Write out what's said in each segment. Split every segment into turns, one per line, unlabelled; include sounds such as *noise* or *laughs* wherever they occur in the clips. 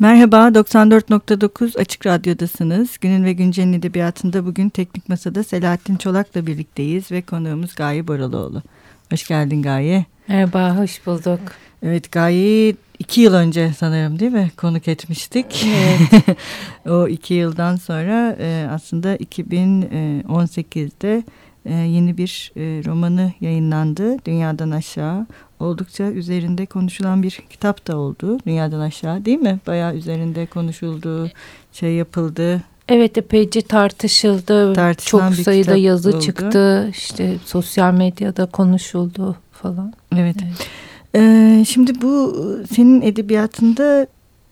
Merhaba, 94.9 Açık Radyo'dasınız. Günün ve Güncel'in edebiyatında bugün Teknik Masa'da Selahattin Çolak'la birlikteyiz ve konuğumuz Gaye Boraloğlu. Hoş geldin Gaye.
Merhaba, hoş bulduk.
Evet, Gaye'yi iki yıl önce sanırım değil mi konuk etmiştik.
Evet. *laughs*
o iki yıldan sonra e, aslında 2018'de e, yeni bir e, romanı yayınlandı. Dünyadan Aşağı oldukça üzerinde konuşulan bir kitap da oldu. Dünyadan aşağı değil mi? Bayağı üzerinde konuşuldu, şey yapıldı.
Evet epeyce tartışıldı.
Tartışılan
Çok sayıda yazı
oldu.
çıktı. İşte sosyal medyada konuşuldu falan.
Evet. evet. Ee, şimdi bu senin edebiyatında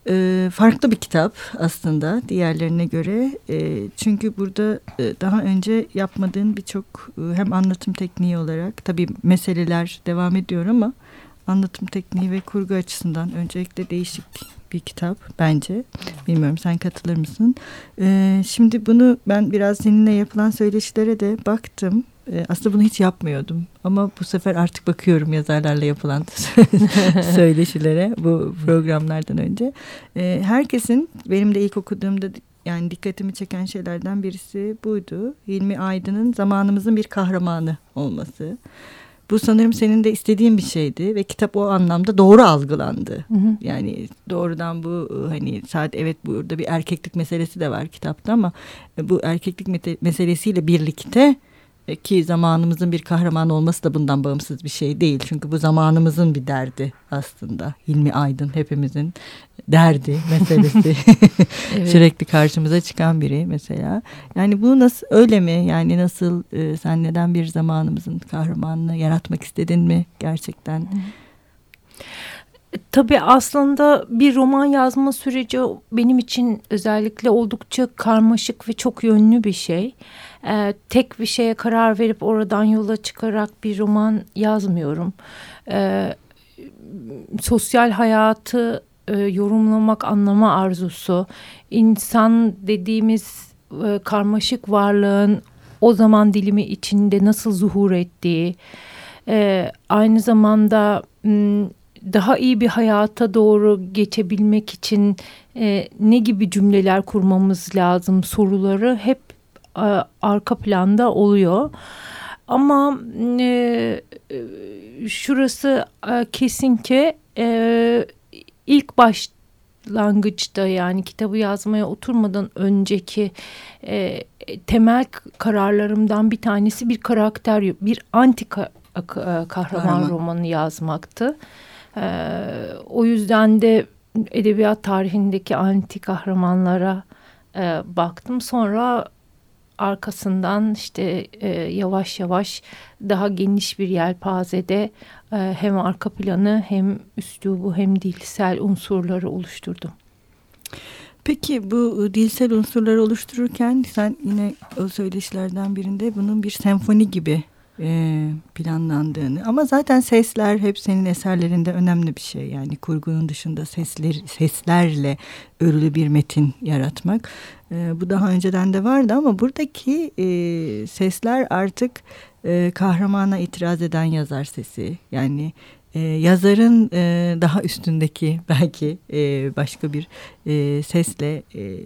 e, farklı bir kitap aslında diğerlerine göre. E, çünkü burada e, daha önce yapmadığın birçok e, hem anlatım tekniği olarak tabii meseleler devam ediyor ama anlatım tekniği ve kurgu açısından öncelikle değişik bir kitap bence. Bilmiyorum sen katılır mısın? E, şimdi bunu ben biraz seninle yapılan söyleşilere de baktım. E, aslında bunu hiç yapmıyordum ama bu sefer artık bakıyorum yazarlarla yapılan *laughs* söyleşilere bu programlardan önce. E, herkesin benim de ilk okuduğumda yani dikkatimi çeken şeylerden birisi buydu. Hilmi Aydın'ın zamanımızın bir kahramanı olması. Bu sanırım senin de istediğin bir şeydi ve kitap o anlamda doğru algılandı. Hı hı. Yani doğrudan bu hani saat evet burada bir erkeklik meselesi de var kitapta ama bu erkeklik meselesiyle birlikte ki zamanımızın bir kahraman olması da bundan bağımsız bir şey değil. Çünkü bu zamanımızın bir derdi aslında. Hilmi Aydın hepimizin derdi *laughs* meselesi. Sürekli karşımıza çıkan biri mesela. Yani bu nasıl öyle mi? Yani nasıl e, sen neden bir zamanımızın kahramanını yaratmak istedin mi gerçekten?
E, tabii aslında bir roman yazma süreci benim için özellikle oldukça karmaşık ve çok yönlü bir şey e, tek bir şeye karar verip oradan yola çıkarak bir roman yazmıyorum. E, sosyal hayatı e, yorumlamak, anlama arzusu, insan dediğimiz e, karmaşık varlığın o zaman dilimi içinde nasıl zuhur ettiği, e, aynı zamanda daha iyi bir hayata doğru geçebilmek için e, ne gibi cümleler kurmamız lazım soruları hep e, arka planda oluyor. Ama e, şurası e, kesin ki e, ilk başlangıçta yani kitabı yazmaya oturmadan önceki e, temel kararlarımdan bir tanesi bir karakter, bir anti ka, e, kahraman Kahraman. romanı yazmaktı. E, o yüzden de edebiyat tarihindeki anti kahramanlara e, baktım. Sonra arkasından işte e, yavaş yavaş daha geniş bir yelpazede e, hem arka planı hem üslubu hem dilsel unsurları oluşturdum.
Peki bu dilsel unsurları oluştururken sen yine o söyleşilerden birinde bunun bir senfoni gibi e, planlandığını. Ama zaten sesler hep senin eserlerinde önemli bir şey. Yani kurgunun dışında sesler seslerle örülü bir metin yaratmak. E, bu daha önceden de vardı ama buradaki e, sesler artık kahramana itiraz eden yazar sesi. Yani e, yazarın e, daha üstündeki *laughs* belki e, başka bir e, sesle e,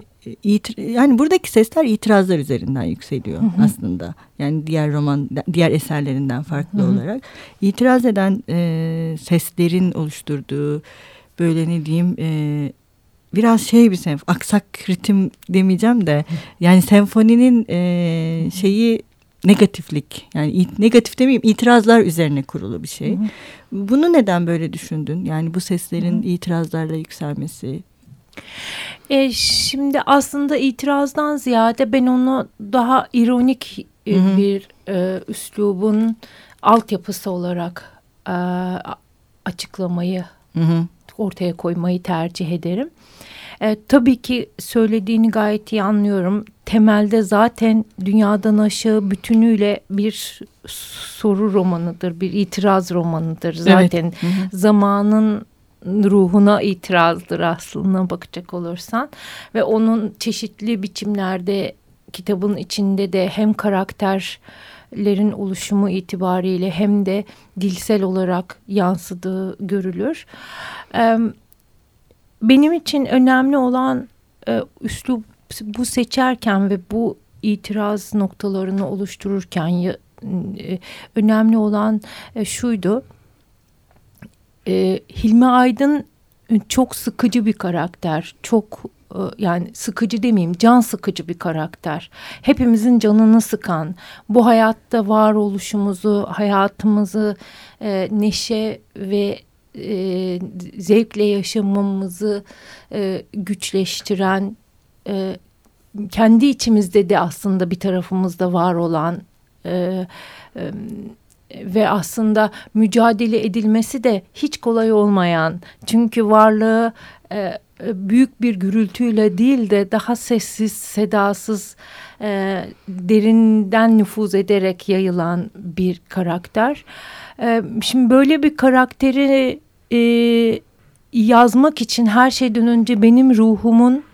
yani buradaki sesler itirazlar üzerinden yükseliyor hı hı. aslında. Yani diğer roman, diğer eserlerinden farklı hı hı. olarak itiraz eden e, seslerin oluşturduğu böyle ne diyeyim e, biraz şey bir senf aksak ritim demeyeceğim de yani senfoninin e, şeyi negatiflik yani negatif demeyeyim itirazlar üzerine kurulu bir şey. Hı hı. Bunu neden böyle düşündün? Yani bu seslerin hı hı. itirazlarla yükselmesi
e, şimdi aslında itirazdan ziyade ben onu daha ironik e, Hı -hı. bir e, üslubun altyapısı olarak e, açıklamayı Hı -hı. ortaya koymayı tercih ederim. E, tabii ki söylediğini gayet iyi anlıyorum. Temelde zaten dünyadan aşağı bütünüyle bir soru romanıdır, bir itiraz romanıdır. Zaten evet. Hı -hı. zamanın ruhuna itirazdır aslında bakacak olursan ve onun çeşitli biçimlerde kitabın içinde de hem karakterlerin oluşumu itibariyle hem de dilsel olarak yansıdığı görülür. Benim için önemli olan e, üslup bu seçerken ve bu itiraz noktalarını oluştururken e, önemli olan e, şuydu. E, Hilmi Aydın çok sıkıcı bir karakter. Çok e, yani sıkıcı demeyeyim can sıkıcı bir karakter. Hepimizin canını sıkan bu hayatta varoluşumuzu hayatımızı e, neşe ve e, zevkle yaşamamızı e, güçleştiren e, kendi içimizde de aslında bir tarafımızda var olan e, e, ve aslında mücadele edilmesi de hiç kolay olmayan çünkü varlığı e, büyük bir gürültüyle değil de daha sessiz sedasız e, derinden nüfuz ederek yayılan bir karakter. E, şimdi böyle bir karakteri e, yazmak için her şeyden önce benim ruhumun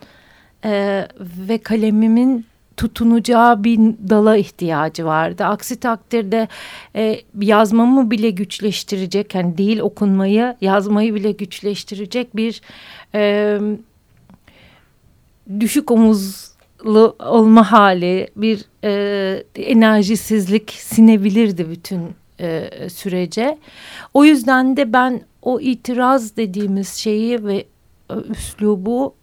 e, ve kalemimin tutunacağı bir dala ihtiyacı vardı. Aksi takdirde e, yazmamı bile güçleştirecek, yani değil okunmayı, yazmayı bile güçleştirecek bir e, düşük omuzlu olma hali, bir e, enerjisizlik sinebilirdi bütün e, sürece. O yüzden de ben o itiraz dediğimiz şeyi ve e, üslubu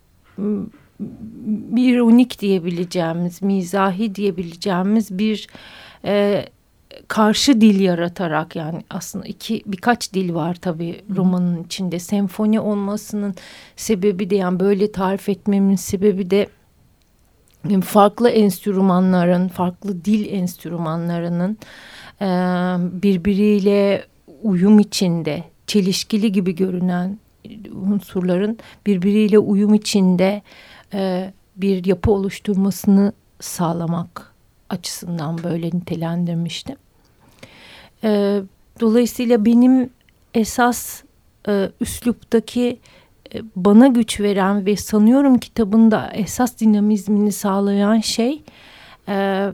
bir ironik diyebileceğimiz, mizahi diyebileceğimiz bir e, karşı dil yaratarak yani aslında iki birkaç dil var tabii romanın içinde. Senfoni olmasının sebebi de yani böyle tarif etmemin sebebi de farklı enstrümanların, farklı dil enstrümanlarının e, birbiriyle uyum içinde, çelişkili gibi görünen unsurların birbiriyle uyum içinde e, bir yapı oluşturmasını sağlamak açısından böyle nitelendirmiştim. E, dolayısıyla benim esas e, üsluptaki e, bana güç veren ve sanıyorum kitabında esas dinamizmini sağlayan şey e,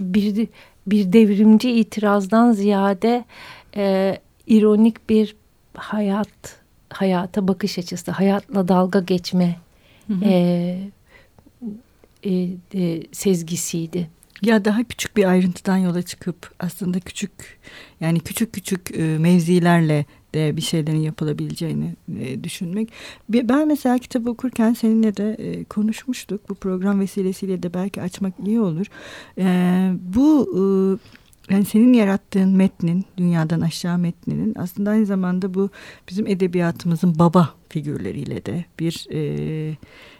bir bir devrimci itirazdan ziyade e, ironik bir hayat hayata bakış açısı, hayatla dalga geçme hı hı. E, e, e, sezgisiydi.
Ya daha küçük bir ayrıntıdan yola çıkıp aslında küçük yani küçük küçük e, mevzilerle de bir şeylerin yapılabileceğini e, düşünmek. Ben mesela kitabı okurken seninle de e, konuşmuştuk. Bu program vesilesiyle de belki açmak iyi olur. E, bu e, yani senin yarattığın metnin, dünyadan aşağı metninin aslında aynı zamanda bu bizim edebiyatımızın baba figürleriyle de bir e,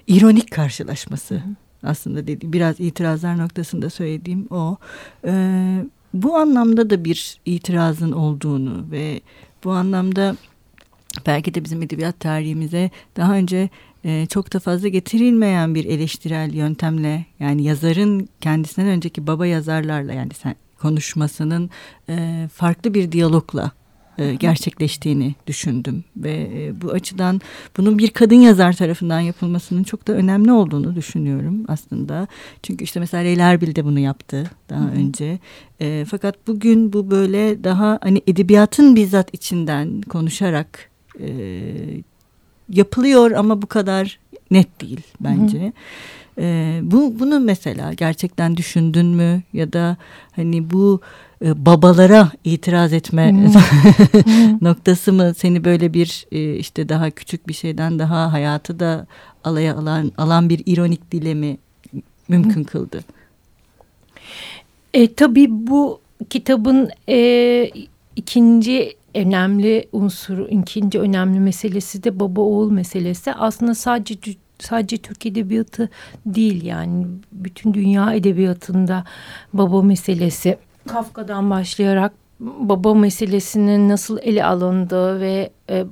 ironik karşılaşması. Hı. Aslında dediğim biraz itirazlar noktasında söylediğim o. E, bu anlamda da bir itirazın olduğunu ve bu anlamda belki de bizim edebiyat tarihimize daha önce e, çok da fazla getirilmeyen bir eleştirel yöntemle yani yazarın kendisinden önceki baba yazarlarla yani sen konuşmasının e, farklı bir diyalogla e, gerçekleştiğini düşündüm ve e, bu açıdan bunun bir kadın yazar tarafından yapılmasının çok da önemli olduğunu düşünüyorum aslında. Çünkü işte mesela Leyla Erbil de bunu yaptı daha Hı -hı. önce. E, fakat bugün bu böyle daha hani edebiyatın bizzat içinden konuşarak e, yapılıyor ama bu kadar net değil bence. Hı -hı. E, bu bunu mesela gerçekten düşündün mü ya da hani bu e, babalara itiraz etme hmm. *laughs* noktası mı seni böyle bir e, işte daha küçük bir şeyden daha hayatı da alaya alan alan bir ironik dile mi mümkün kıldı?
E, tabii bu kitabın e, ikinci önemli unsuru, ikinci önemli meselesi de baba oğul meselesi. Aslında sadece sadece Türk edebiyatı değil yani bütün dünya edebiyatında baba meselesi Kafka'dan başlayarak baba meselesinin nasıl ele alındığı ve e,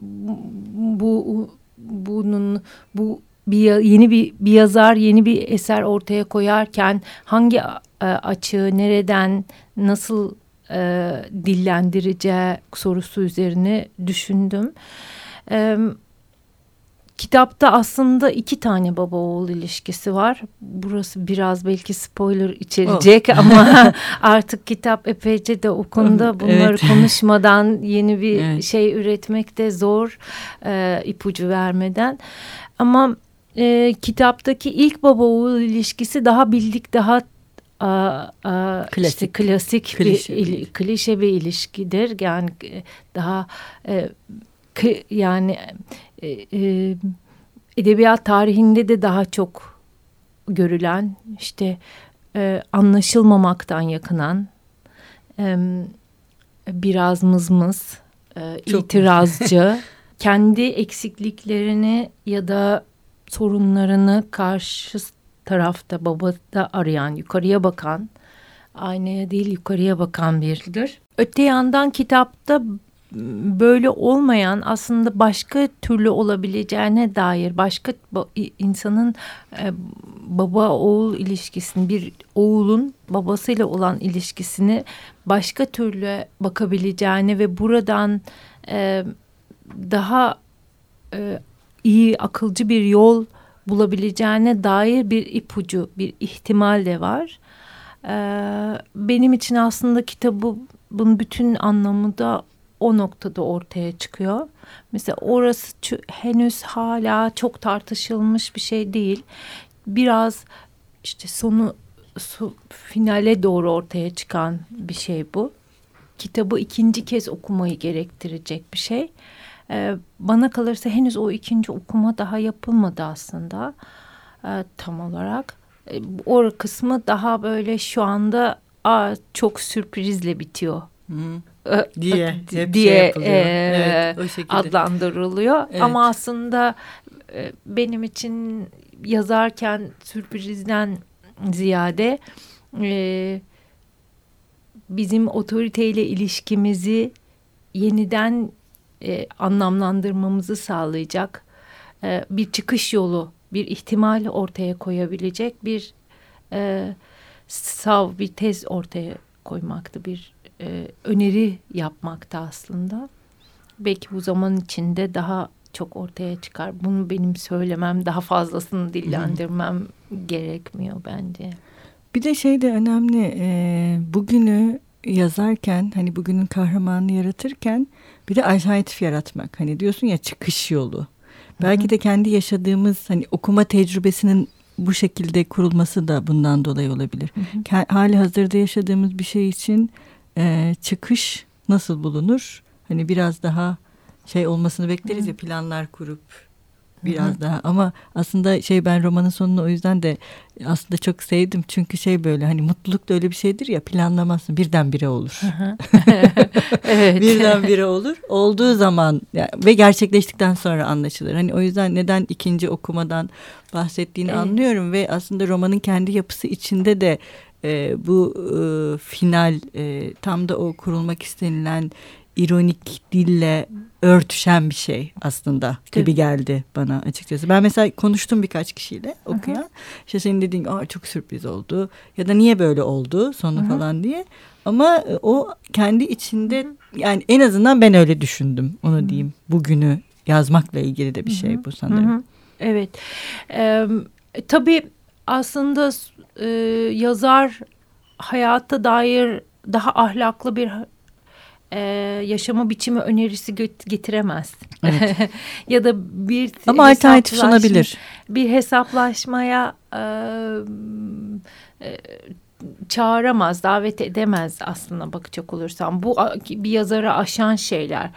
bu bunun bu bir yeni bir, bir yazar yeni bir eser ortaya koyarken hangi e, açığı nereden nasıl e, dillendireceği sorusu üzerine düşündüm. E, kitapta aslında iki tane baba oğul ilişkisi var. Burası biraz belki spoiler içerecek oh. ama *laughs* artık kitap epeyce de okundu. Bunları evet. konuşmadan yeni bir evet. şey üretmek de zor e, ipucu vermeden. Ama e, kitaptaki ilk baba oğul ilişkisi daha bildik daha a, a, klasik, işte klasik klişe. bir il, klişe bir ilişkidir. Yani e, daha e, yani e, e, edebiyat tarihinde de daha çok görülen işte e, anlaşılmamaktan yakınan e, biraz mızmız e, itirazcı *laughs* kendi eksikliklerini ya da sorunlarını karşı tarafta babada arayan yukarıya bakan aynaya değil yukarıya bakan biridir. Öte yandan kitapta böyle olmayan aslında başka türlü olabileceğine dair başka insanın e, baba oğul ilişkisini bir oğulun babasıyla olan ilişkisini başka türlü bakabileceğine ve buradan e, daha e, iyi akılcı bir yol bulabileceğine dair bir ipucu bir ihtimal de var. benim için aslında kitabı bunun bütün anlamı da o noktada ortaya çıkıyor. Mesela orası henüz hala çok tartışılmış bir şey değil. Biraz işte sonu su, finale doğru ortaya çıkan bir şey bu. Kitabı ikinci kez okumayı gerektirecek bir şey. Ee, bana kalırsa henüz o ikinci okuma daha yapılmadı aslında ee, tam olarak. Ee, o kısmı daha böyle şu anda aa, çok sürprizle bitiyor. Hı
diye
diye şey e, evet, adlandırılıyor. Evet. Ama aslında e, benim için yazarken sürprizden ziyade e, bizim otoriteyle ilişkimizi yeniden e, anlamlandırmamızı sağlayacak e, bir çıkış yolu, bir ihtimal ortaya koyabilecek bir e, sav bir tez ortaya koymaktı bir e, öneri yapmakta aslında. Belki bu zaman içinde daha çok ortaya çıkar. Bunu benim söylemem, daha fazlasını dillendirmem hmm. gerekmiyor bence.
Bir de şey de önemli. E, bugünü yazarken hani bugünün kahramanını yaratırken bir de alternatif yaratmak. Hani diyorsun ya çıkış yolu. Belki de kendi yaşadığımız hani okuma tecrübesinin bu şekilde kurulması da bundan dolayı olabilir. Hı hı. Hali hazırda yaşadığımız bir şey için e, çıkış nasıl bulunur? Hani biraz daha şey olmasını bekleriz Hı. ya planlar kurup biraz daha ama aslında şey ben romanın sonunu o yüzden de aslında çok sevdim çünkü şey böyle hani mutluluk da öyle bir şeydir ya planlamazsın birdenbire olur. *laughs* evet. birdenbire olur. Olduğu zaman yani, ve gerçekleştikten sonra anlaşılır. Hani o yüzden neden ikinci okumadan bahsettiğini evet. anlıyorum ve aslında romanın kendi yapısı içinde de e, bu e, final e, tam da o kurulmak istenilen ironik dille örtüşen bir şey aslında gibi geldi bana açıkçası. Ben mesela konuştum birkaç kişiyle okuyan. Hı İşte senin dediğin Aa, çok sürpriz oldu ya da niye böyle oldu sonu Hı-hı. falan diye. Ama e, o kendi içinde Hı-hı. yani en azından ben öyle düşündüm onu Hı-hı. diyeyim. Bugünü yazmakla ilgili de bir şey bu sanırım. Hı-hı.
Evet. Ee, tabii aslında e, yazar hayata dair daha ahlaklı bir e, yaşama biçimi önerisi getiremez. Evet. *laughs* ya da bir
ama alternatif sunabilir.
Bir hesaplaşmaya e, e, çağıramaz, davet edemez aslında bakacak olursam. Bu bir yazara aşan şeyler.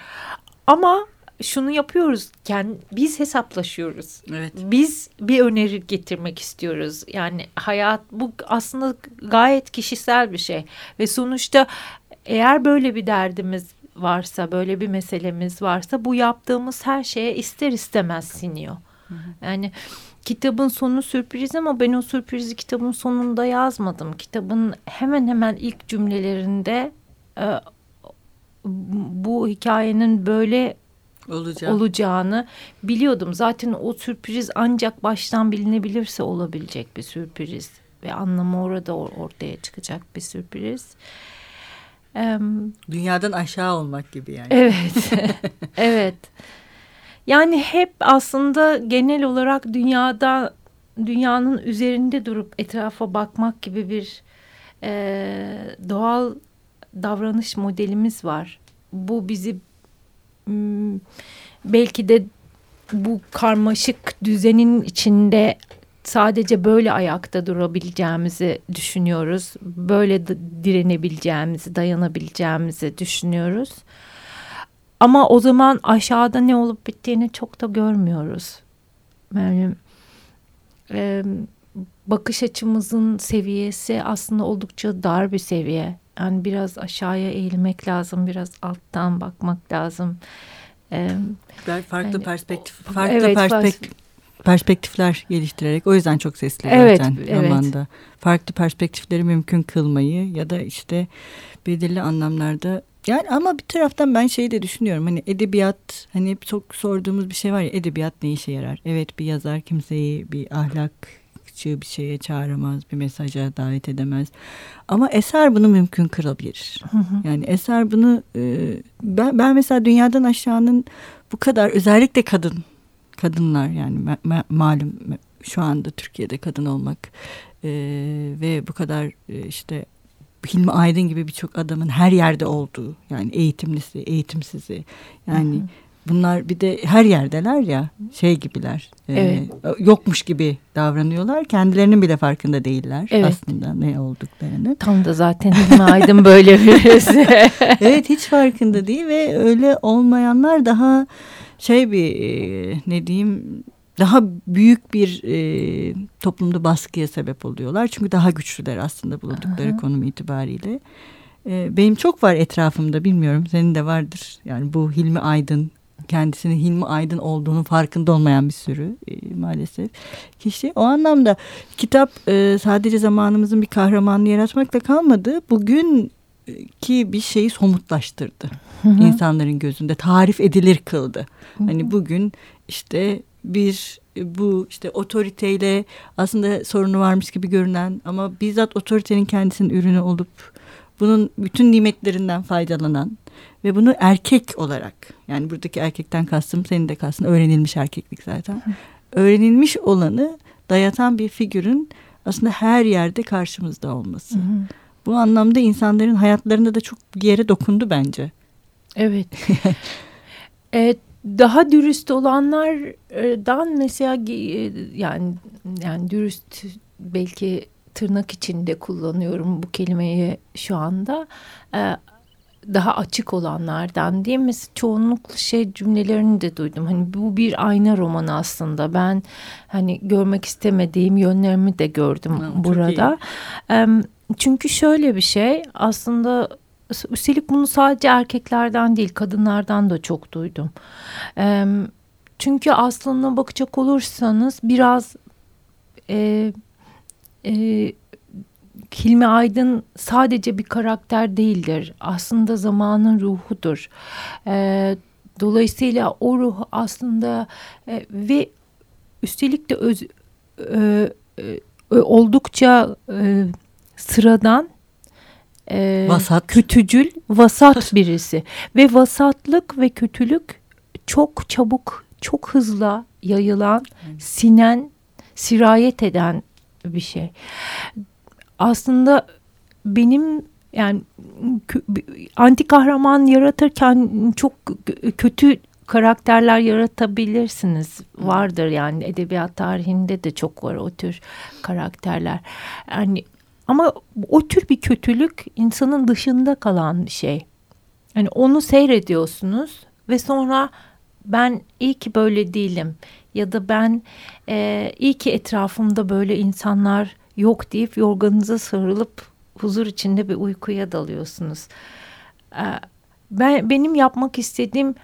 Ama şunu yapıyoruz. Yani biz hesaplaşıyoruz. Evet. Biz bir öneri getirmek istiyoruz. Yani hayat bu aslında gayet kişisel bir şey ve sonuçta eğer böyle bir derdimiz varsa, böyle bir meselemiz varsa bu yaptığımız her şeye ister istemez siniyor. Hı hı. Yani kitabın sonu sürpriz ama ben o sürprizi kitabın sonunda yazmadım. Kitabın hemen hemen ilk cümlelerinde e, bu hikayenin böyle Olacak. olacağını biliyordum. Zaten o sürpriz ancak baştan bilinebilirse olabilecek bir sürpriz ve anlamı orada ortaya çıkacak bir sürpriz.
Dünyadan aşağı olmak gibi yani.
Evet, *laughs* evet. Yani hep aslında genel olarak dünyada dünyanın üzerinde durup etrafa bakmak gibi bir e, doğal davranış modelimiz var. Bu bizi belki de bu karmaşık düzenin içinde sadece böyle ayakta durabileceğimizi düşünüyoruz. Böyle direnebileceğimizi, dayanabileceğimizi düşünüyoruz. Ama o zaman aşağıda ne olup bittiğini çok da görmüyoruz. Yani bakış açımızın seviyesi aslında oldukça dar bir seviye. Yani biraz aşağıya eğilmek lazım, biraz alttan bakmak lazım.
Ee, farklı yani, perspektif, farklı evet, perspektif, perspektifler geliştirerek o yüzden çok sesli evet, zaten evet. romanda. Farklı perspektifleri mümkün kılmayı ya da işte belirli anlamlarda yani ama bir taraftan ben şeyi de düşünüyorum hani edebiyat hani hep çok sorduğumuz bir şey var ya edebiyat ne işe yarar? Evet bir yazar kimseyi bir ahlak bir şeye çağıramaz, bir mesaja davet edemez. Ama eser bunu mümkün kırabilir. Yani eser bunu e, ben, ben mesela dünyadan aşağının bu kadar özellikle kadın kadınlar yani ma, ma, malum şu anda Türkiye'de kadın olmak e, ve bu kadar e, işte Hilmi Aydın gibi birçok adamın her yerde olduğu yani eğitimlisi, eğitimsizi yani hı hı. Bunlar bir de her yerdeler ya şey gibiler. E, evet. E, yokmuş gibi davranıyorlar. Kendilerinin bile farkında değiller evet. aslında ne olduklarını.
Tam da zaten Aydın böyle birisi. *laughs* *laughs*
evet hiç farkında değil ve öyle olmayanlar daha şey bir e, ne diyeyim daha büyük bir e, toplumda baskıya sebep oluyorlar. Çünkü daha güçlüler aslında bulundukları Aha. konum itibariyle. E, benim çok var etrafımda bilmiyorum senin de vardır. Yani bu Hilmi Aydın kendisinin Hilmi Aydın olduğunu farkında olmayan bir sürü e, maalesef kişi. O anlamda kitap e, sadece zamanımızın bir kahramanını yaratmakla kalmadı. Bugün ki bir şeyi somutlaştırdı. Hı hı. insanların gözünde tarif edilir kıldı. Hı hı. Hani bugün işte bir bu işte otoriteyle aslında sorunu varmış gibi görünen ama bizzat otoritenin kendisinin ürünü olup bunun bütün nimetlerinden faydalanan ve bunu erkek olarak yani buradaki erkekten kastım senin de kastın öğrenilmiş erkeklik zaten. Öğrenilmiş olanı dayatan bir figürün aslında her yerde karşımızda olması. Hı hı. Bu anlamda insanların hayatlarında da çok bir yere dokundu bence.
Evet. *laughs* evet daha dürüst olanlardan mesela e, yani yani dürüst belki tırnak içinde kullanıyorum bu kelimeyi şu anda. E, daha açık olanlardan değil mi? Çoğunlukla şey cümlelerini de duydum. Hani bu bir ayna romanı aslında. Ben hani görmek istemediğim yönlerimi de gördüm ha, burada. Çünkü şöyle bir şey aslında üstelik bunu sadece erkeklerden değil kadınlardan da çok duydum. Çünkü aslında bakacak olursanız biraz e, e, Hilmi Aydın sadece bir karakter değildir. Aslında zamanın ruhudur. E, dolayısıyla o ruh aslında e, ve üstelik de öz, e, e, oldukça e, sıradan e, vasat. kötücül, vasat birisi. ve vasatlık ve kötülük çok çabuk, çok hızla yayılan, sinen, sirayet eden bir şey aslında benim yani anti kahraman yaratırken çok kötü karakterler yaratabilirsiniz. Vardır yani edebiyat tarihinde de çok var o tür karakterler. Yani ama o tür bir kötülük insanın dışında kalan bir şey. Yani onu seyrediyorsunuz ve sonra ben iyi ki böyle değilim ya da ben e, iyi ki etrafımda böyle insanlar yok deyip yorganınıza sarılıp huzur içinde bir uykuya dalıyorsunuz. Ee, ben benim yapmak istediğim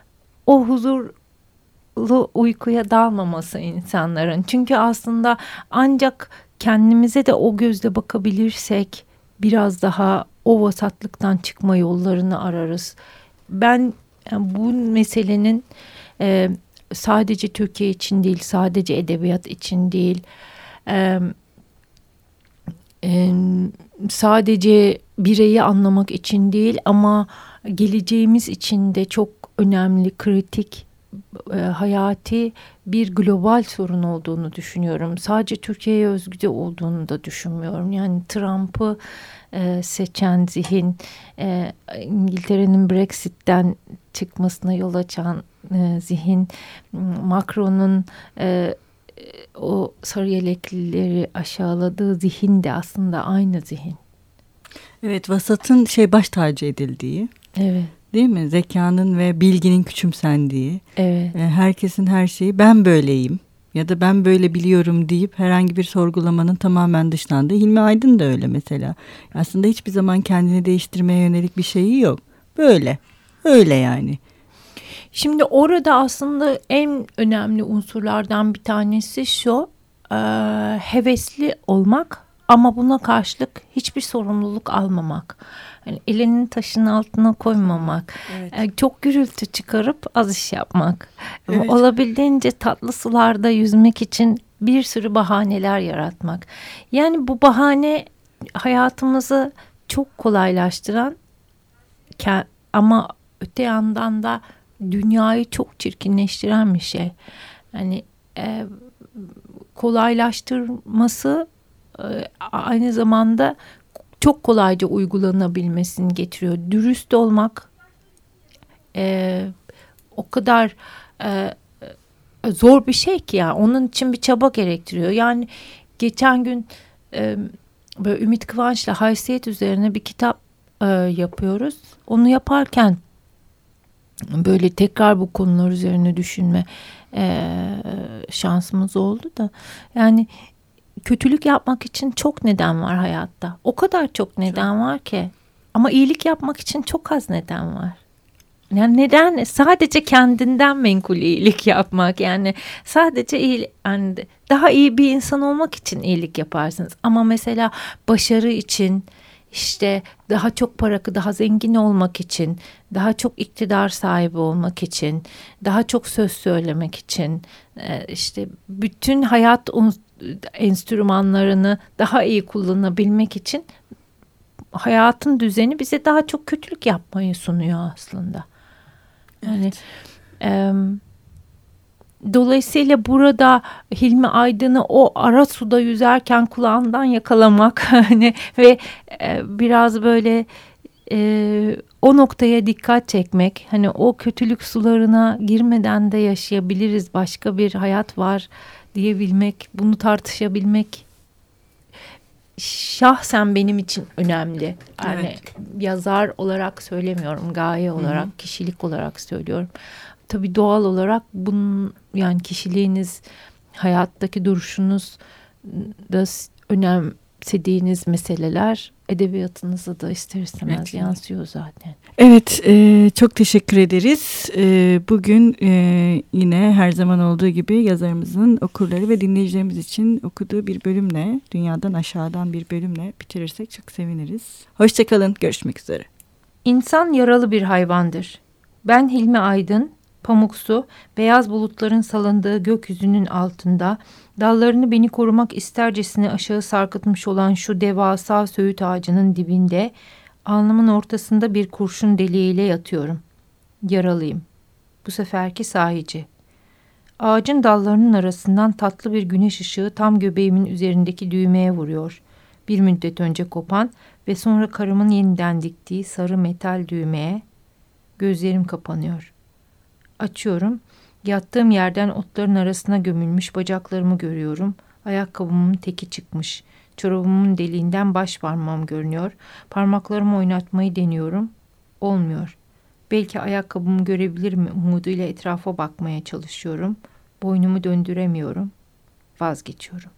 o huzurlu uykuya dalmaması insanların. Çünkü aslında ancak kendimize de o gözle bakabilirsek biraz daha o vasatlıktan çıkma yollarını ararız. Ben yani bu meselenin e, sadece Türkiye için değil, sadece edebiyat için değil, e, sadece bireyi anlamak için değil ama geleceğimiz için de çok önemli, kritik e, hayati bir global sorun olduğunu düşünüyorum. Sadece Türkiye'ye özgü de olduğunu da düşünmüyorum. Yani Trump'ı e, seçen zihin, e, İngiltere'nin Brexit'ten çıkmasına yol açan e, zihin, Macron'un e, o sarı yeleklileri aşağıladığı zihin de aslında aynı zihin.
Evet vasatın şey baş tacı edildiği.
Evet.
Değil mi? Zekanın ve bilginin küçümsendiği.
Evet.
E, herkesin her şeyi ben böyleyim ya da ben böyle biliyorum deyip herhangi bir sorgulamanın tamamen dışlandığı. Hilmi Aydın da öyle mesela. Aslında hiçbir zaman kendini değiştirmeye yönelik bir şeyi yok. Böyle. Öyle yani.
Şimdi orada aslında en önemli unsurlardan bir tanesi şu. E, hevesli olmak ama buna karşılık hiçbir sorumluluk almamak. Yani elinin taşın altına koymamak. Evet. Yani çok gürültü çıkarıp az iş yapmak. Evet. Olabildiğince tatlı sularda yüzmek için bir sürü bahaneler yaratmak. Yani bu bahane hayatımızı çok kolaylaştıran ama öte yandan da dünyayı çok çirkinleştiren bir şey. Yani e, kolaylaştırması e, aynı zamanda çok kolayca uygulanabilmesini getiriyor. Dürüst olmak e, o kadar e, zor bir şey ki ya. Onun için bir çaba gerektiriyor. Yani geçen gün e, böyle Ümit Kıvanç'la haysiyet üzerine bir kitap e, yapıyoruz. Onu yaparken böyle tekrar bu konular üzerine düşünme e, şansımız oldu da yani kötülük yapmak için çok neden var hayatta. O kadar çok neden var ki. Ama iyilik yapmak için çok az neden var. Yani neden sadece kendinden menkul iyilik yapmak yani sadece iyi yani daha iyi bir insan olmak için iyilik yaparsınız ama mesela başarı için işte daha çok para, daha zengin olmak için, daha çok iktidar sahibi olmak için, daha çok söz söylemek için, e, işte bütün hayat enstrümanlarını daha iyi kullanabilmek için hayatın düzeni bize daha çok kötülük yapmayı sunuyor aslında. Yani evet. Dolayısıyla burada Hilmi Aydın'ı o ara suda yüzerken kulağından yakalamak *laughs* hani ve e, biraz böyle e, o noktaya dikkat çekmek hani o kötülük sularına girmeden de yaşayabiliriz başka bir hayat var diyebilmek bunu tartışabilmek şahsen benim için önemli. Yani evet. yazar olarak söylemiyorum, gaye olarak, Hı -hı. kişilik olarak söylüyorum tabii doğal olarak bunun yani kişiliğiniz, hayattaki duruşunuz da önemsediğiniz meseleler edebiyatınıza da ister istemez evet. yansıyor zaten.
Evet, e, çok teşekkür ederiz. E, bugün e, yine her zaman olduğu gibi yazarımızın okurları ve dinleyicilerimiz için okuduğu bir bölümle, dünyadan aşağıdan bir bölümle bitirirsek çok seviniriz. Hoşçakalın, görüşmek üzere.
İnsan yaralı bir hayvandır. Ben Hilmi Aydın, pamuksu, beyaz bulutların salındığı gökyüzünün altında, dallarını beni korumak istercesine aşağı sarkıtmış olan şu devasa söğüt ağacının dibinde, alnımın ortasında bir kurşun deliğiyle yatıyorum. Yaralıyım. Bu seferki sahici. Ağacın dallarının arasından tatlı bir güneş ışığı tam göbeğimin üzerindeki düğmeye vuruyor. Bir müddet önce kopan ve sonra karımın yeniden diktiği sarı metal düğmeye gözlerim kapanıyor. Açıyorum. Yattığım yerden otların arasına gömülmüş bacaklarımı görüyorum. Ayakkabımın teki çıkmış. Çorabımın deliğinden baş parmağım görünüyor. Parmaklarımı oynatmayı deniyorum. Olmuyor. Belki ayakkabımı görebilir mi umuduyla etrafa bakmaya çalışıyorum. Boynumu döndüremiyorum. Vazgeçiyorum.